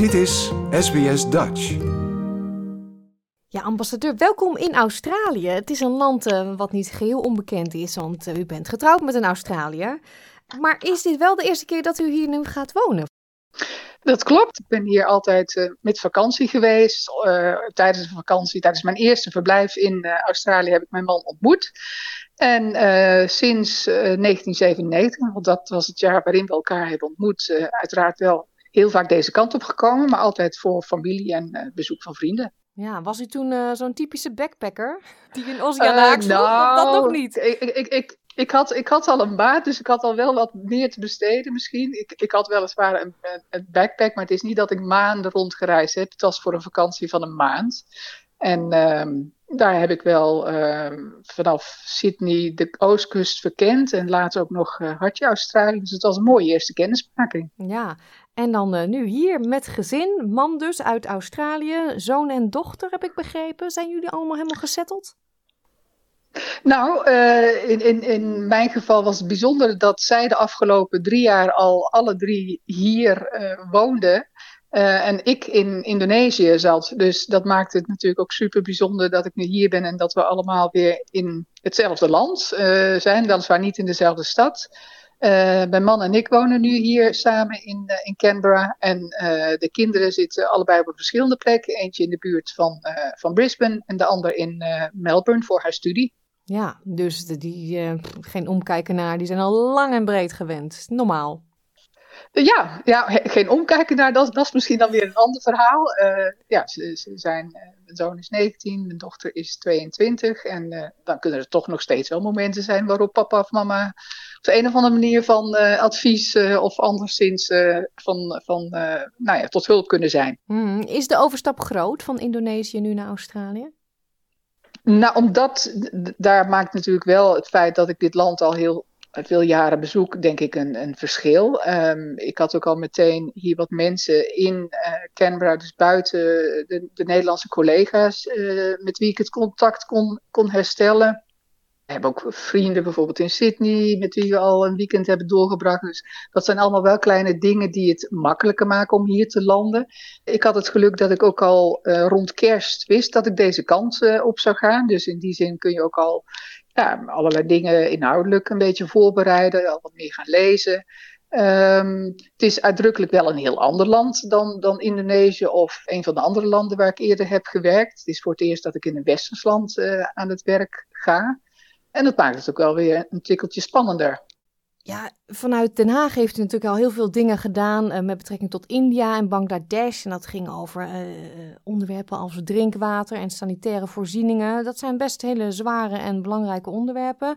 Dit is SBS Dutch. Ja, ambassadeur, welkom in Australië. Het is een land uh, wat niet geheel onbekend is, want uh, u bent getrouwd met een Australiër. Maar is dit wel de eerste keer dat u hier nu gaat wonen? Dat klopt. Ik ben hier altijd uh, met vakantie geweest. tijdens de vakantie, tijdens mijn eerste verblijf in Australië, heb ik mijn man ontmoet. En sinds 1997, want dat was het jaar waarin we elkaar hebben ontmoet, uiteraard wel heel vaak deze kant op gekomen, maar altijd voor familie en bezoek van vrienden. Ja, was u toen uh, zo'n typische backpacker die in Oceanië uh, nou, dat nog niet? Ik, ik, ik, ik, had, ik had al een baat, dus ik had al wel wat meer te besteden misschien. Ik, ik had weliswaar een, een backpack, maar het is niet dat ik maanden rondgereisd heb. Het was voor een vakantie van een maand. En uh, daar heb ik wel uh, vanaf Sydney de oostkust verkend en later ook nog uh, Hartje Australië. Dus het was een mooie eerste kennismaking. Ja, en dan uh, nu hier met gezin, man dus uit Australië, zoon en dochter heb ik begrepen. Zijn jullie allemaal helemaal gezetteld? Nou, uh, in, in, in mijn geval was het bijzonder dat zij de afgelopen drie jaar al alle drie hier uh, woonden. Uh, en ik in Indonesië zat. Dus dat maakt het natuurlijk ook super bijzonder dat ik nu hier ben en dat we allemaal weer in hetzelfde land uh, zijn, weliswaar niet in dezelfde stad. Uh, mijn man en ik wonen nu hier samen in, in Canberra. En de kinderen zitten allebei op verschillende plekken. Eentje in de buurt van, van Brisbane en de ander in Melbourne voor haar studie. Ja, dus die, geen omkijken naar, die zijn al lang en breed gewend. Normaal. Ja, ja geen omkijken naar, dat, dat is misschien dan weer een ander verhaal. Uh, ja, ze, ze zijn, uh, mijn zoon is 19, mijn dochter is 22. En uh, dan kunnen er toch nog steeds wel momenten zijn waarop papa of mama op de een of andere manier van advies of anderszins van, van, nou ja, tot hulp kunnen zijn. Hmm. Is de overstap groot van Indonesië nu naar Australië? Nou, omdat daar maakt natuurlijk wel het feit dat ik dit land al heel veel jaren bezoek, denk ik, een, een verschil. Um, ik had ook al meteen hier wat mensen in uh, Canberra, dus buiten de, de Nederlandse collega's, uh, met wie ik het contact kon, kon herstellen. Hebben ook vrienden bijvoorbeeld in Sydney, met wie we al een weekend hebben doorgebracht. Dus dat zijn allemaal wel kleine dingen die het makkelijker maken om hier te landen. Ik had het geluk dat ik ook al uh, rond kerst wist dat ik deze kant uh, op zou gaan. Dus in die zin kun je ook al ja, allerlei dingen inhoudelijk een beetje voorbereiden, al wat meer gaan lezen. Um, het is uitdrukkelijk wel een heel ander land dan, dan Indonesië of een van de andere landen waar ik eerder heb gewerkt. Het is voor het eerst dat ik in een westers land uh, aan het werk ga. En dat maakt het ook wel weer een tikkeltje spannender. Ja, vanuit Den Haag heeft u natuurlijk al heel veel dingen gedaan uh, met betrekking tot India en Bangladesh. En dat ging over uh, onderwerpen als drinkwater en sanitaire voorzieningen. Dat zijn best hele zware en belangrijke onderwerpen.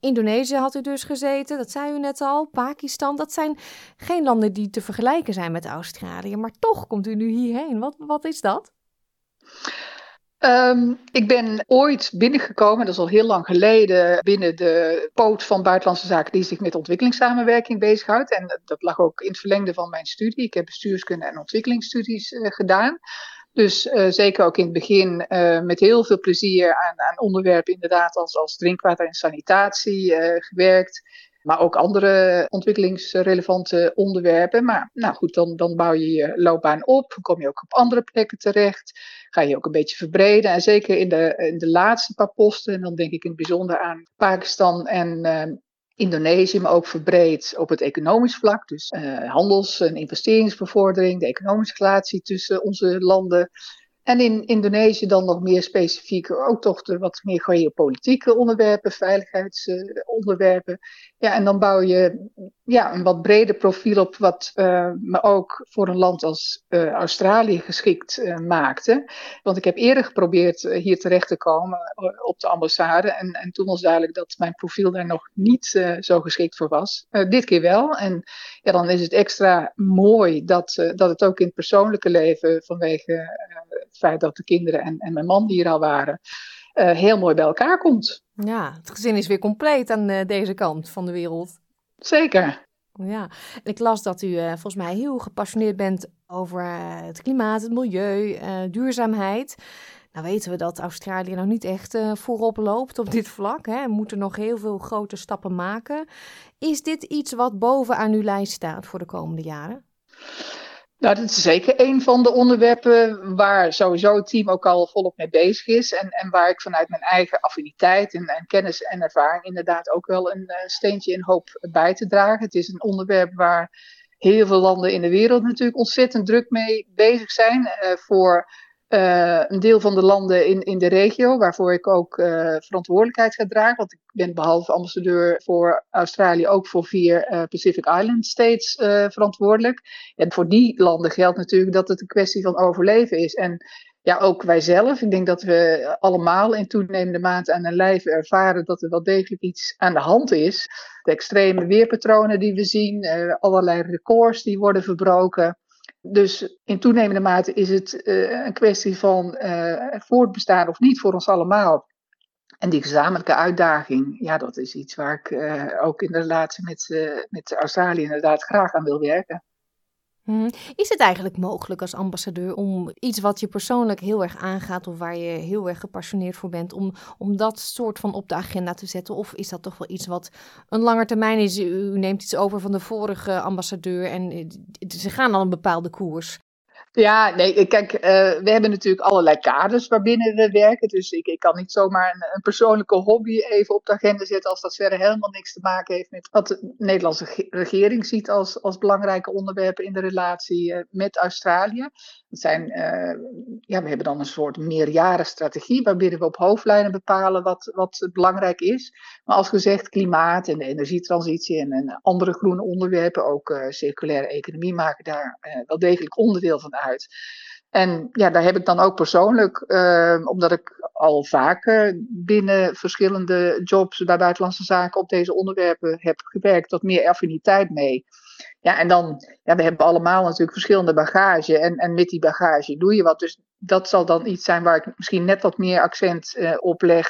Indonesië had u dus gezeten, dat zei u net al. Pakistan, dat zijn geen landen die te vergelijken zijn met Australië. Maar toch komt u nu hierheen. Wat, wat is dat? Um, ik ben ooit binnengekomen, dat is al heel lang geleden, binnen de poot van Buitenlandse Zaken die zich met ontwikkelingssamenwerking bezighoudt. En dat lag ook in het verlengde van mijn studie. Ik heb bestuurskunde en ontwikkelingsstudies uh, gedaan. Dus uh, zeker ook in het begin uh, met heel veel plezier aan, aan onderwerpen inderdaad als, als drinkwater en sanitatie gewerkt. Maar ook andere ontwikkelingsrelevante onderwerpen. Maar nou goed, dan, dan bouw je je loopbaan op. Kom je ook op andere plekken terecht. Ga je ook een beetje verbreden. En zeker in de, in de laatste paar posten. En dan denk ik in het bijzonder aan Pakistan en uh, Indonesië, maar ook verbreed op het economisch vlak. Dus uh, handels- en investeringsbevordering, de economische relatie tussen onze landen. En in Indonesië dan nog meer specifiek ook toch de wat meer geopolitieke onderwerpen, veiligheidsonderwerpen. ja, en dan bouw je ja, een wat breder profiel op, wat uh, me ook voor een land als uh, Australië geschikt uh, maakte. Want ik heb eerder geprobeerd hier terecht te komen op de ambassade. En, en toen was duidelijk dat mijn profiel daar nog niet zo geschikt voor was. dit keer wel. En ja, dan is het extra mooi dat, dat het ook in het persoonlijke leven vanwege het feit dat de kinderen en, en mijn man hier al waren, uh, heel mooi bij elkaar komt. Ja, het gezin is weer compleet aan uh, deze kant van de wereld. Zeker. Ja, ik las dat u uh, volgens mij heel gepassioneerd bent over het klimaat, het milieu, duurzaamheid. Nou weten we dat Australië nog niet echt voorop loopt op dit vlak. Hè. We moeten nog heel veel grote stappen maken. Is dit iets wat bovenaan uw lijst staat voor de komende jaren? Nou, dat is zeker een van de onderwerpen waar sowieso het team ook al volop mee bezig is. En, en waar ik vanuit mijn eigen affiniteit en, en kennis en ervaring inderdaad ook wel een uh, steentje in hoop bij te dragen. Het is een onderwerp waar heel veel landen in de wereld natuurlijk ontzettend druk mee bezig zijn. Uh, voor uh, een deel van de landen in, in de regio, waarvoor ik ook uh, verantwoordelijkheid ga dragen. Want ik ben behalve ambassadeur voor Australië ook voor vier uh, Pacific Island States verantwoordelijk. En voor die landen geldt natuurlijk dat het een kwestie van overleven is. En ja, ook wij zelf. Ik denk dat we allemaal in toenemende mate aan een lijf ervaren dat er wel degelijk iets aan de hand is. De extreme weerpatronen die we zien, allerlei records die worden verbroken. Dus in toenemende mate is het uh, een kwestie van uh, voortbestaan of niet voor ons allemaal. En die gezamenlijke uitdaging, ja, dat is iets waar ik uh, ook in de relatie met, met Australië inderdaad graag aan wil werken. Mhm. Is het eigenlijk mogelijk als ambassadeur om iets wat je persoonlijk heel erg aangaat of waar je heel erg gepassioneerd voor bent, om, om dat soort van op de agenda te zetten? Of is dat toch wel iets wat een langer termijn is? U neemt iets over van de vorige ambassadeur en eh, ze gaan al een bepaalde koers. Ja, nee, kijk, uh, we hebben natuurlijk allerlei kaders waarbinnen we werken. Dus ik, ik kan niet zomaar een, een, persoonlijke hobby even op de agenda zetten als dat verder helemaal niks te maken heeft met wat de Nederlandse regering ziet als, als belangrijke onderwerpen in de relatie uh, met Australië. Dat zijn, uh, ja, we hebben dan een soort meerjarenstrategie waarbinnen we op hoofdlijnen bepalen wat, wat belangrijk is. Maar als gezegd, klimaat en de energietransitie en, en andere groene onderwerpen, ook circulaire economie, maken daar wel degelijk onderdeel van uit. En ja, daar heb ik dan ook persoonlijk, uh, omdat ik al vaker binnen verschillende jobs bij buitenlandse zaken op deze onderwerpen heb gewerkt, tot meer affiniteit mee. Ja, en dan, ja, we hebben allemaal natuurlijk verschillende bagage. En, en met die bagage doe je wat. Dus dat zal dan iets zijn waar ik misschien net wat meer accent uh, op leg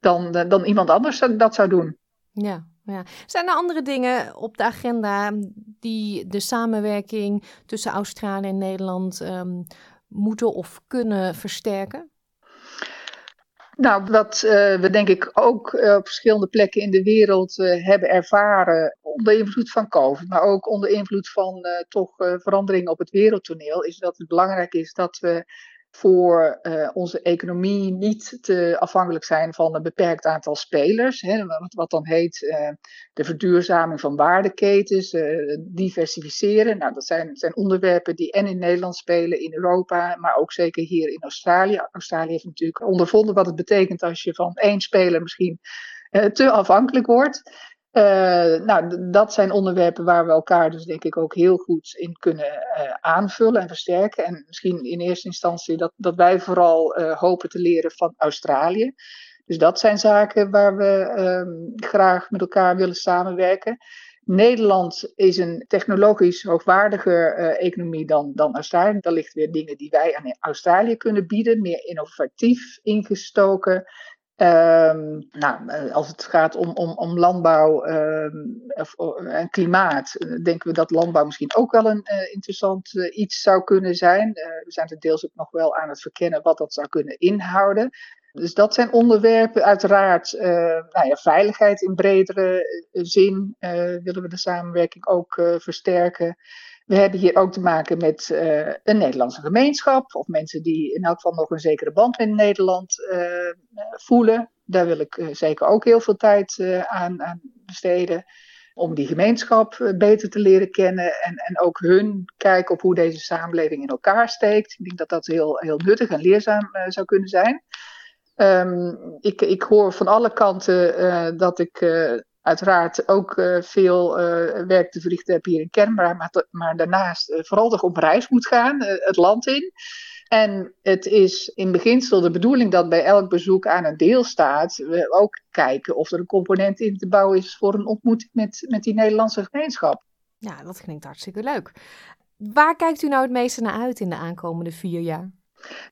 dan, dan iemand anders dat zou doen. Ja, ja. Zijn er andere dingen op de agenda die de samenwerking tussen Australië en Nederland um, moeten of kunnen versterken? Nou, wat uh, we denk ik ook uh, op verschillende plekken in de wereld uh, hebben ervaren, onder invloed van COVID, maar ook onder invloed van toch veranderingen op het wereldtoneel, is dat het belangrijk is dat we voor uh, onze economie niet te afhankelijk zijn van een beperkt aantal spelers. Hè, wat, dan heet uh, de verduurzaming van waardeketens, uh, diversificeren. Nou, dat zijn, zijn, onderwerpen die en in Nederland spelen, in Europa, maar ook zeker hier in Australië. Australië heeft natuurlijk ondervonden wat het betekent als je van één speler misschien te afhankelijk wordt. Uh, nou, dat zijn onderwerpen waar we elkaar dus denk ik ook heel goed in kunnen uh, aanvullen en versterken. En misschien in eerste instantie dat, dat wij vooral uh, hopen te leren van Australië. Dus dat zijn zaken waar we ehm, graag met elkaar willen samenwerken. Nederland is een technologisch hoogwaardiger economie dan, dan Australië. Daar ligt weer dingen die wij aan Australië kunnen bieden, meer innovatief ingestoken. Um, nou, eh, als het gaat om, om, om landbouw um, of, en klimaat, eh, denken we dat landbouw misschien ook wel een interessant iets zou kunnen zijn. We zijn er deels ook nog wel aan het verkennen wat dat zou kunnen inhouden. Dus dat zijn onderwerpen, uiteraard, nou ja, veiligheid in bredere zin willen we de samenwerking ook versterken. We hebben hier ook te maken met uh, een Nederlandse gemeenschap of mensen die in elk geval nog een zekere band met Nederland uh, voelen. Daar wil ik zeker ook heel veel tijd aan, aan, besteden. Om die gemeenschap beter te leren kennen en, en ook hun kijken op hoe deze samenleving in elkaar steekt. Ik denk dat dat heel, heel nuttig en leerzaam zou kunnen zijn. Um, ik, ik hoor van alle kanten dat ik uiteraard ook uh, veel uh, werk te verrichten heb hier in Canberra, maar, maar daarnaast uh, vooral toch op reis moet gaan, het land in. En het is in beginsel de bedoeling dat bij elk bezoek aan een deelstaat we ook kijken of er een component in te bouwen is voor een ontmoeting met, met die Nederlandse gemeenschap. Ja, dat klinkt hartstikke leuk. Waar kijkt u nou het meeste naar uit in de aankomende vier jaar?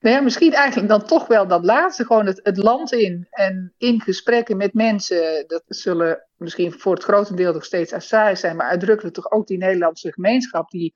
Nou ja, misschien eigenlijk dan toch wel dat laatste, gewoon het, land in en in gesprekken met mensen. Dat zullen misschien voor het grotendeel nog steeds Assai zijn, maar uitdrukkelijk toch ook die Nederlandse gemeenschap die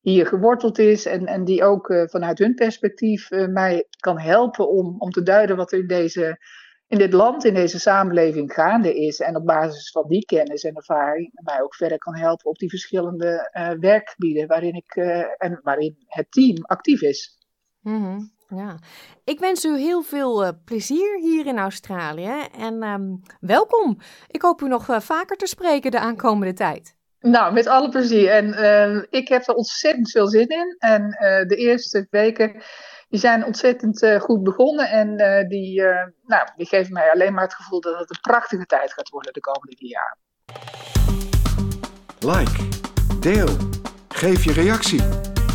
hier geworteld is en, en die ook uh, vanuit hun perspectief uh, mij kan helpen om, om te duiden wat er in deze in dit land, in deze samenleving gaande is. En op basis van die kennis en ervaring mij ook verder kan helpen op die verschillende uh, werkgebieden waarin, ik, en waarin het team actief is. Mm -hmm. Ja, ik wens u heel veel uh, plezier hier in Australië en um, welkom. Ik hoop u nog vaker te spreken de aankomende tijd. Nou, met alle plezier. En ik heb er ontzettend veel zin in. En de eerste weken die zijn ontzettend uh, goed begonnen. En uh, die, uh, nou, die geven mij alleen maar het gevoel dat het een prachtige tijd gaat worden de komende vier jaar. Like, deel, geef je reactie.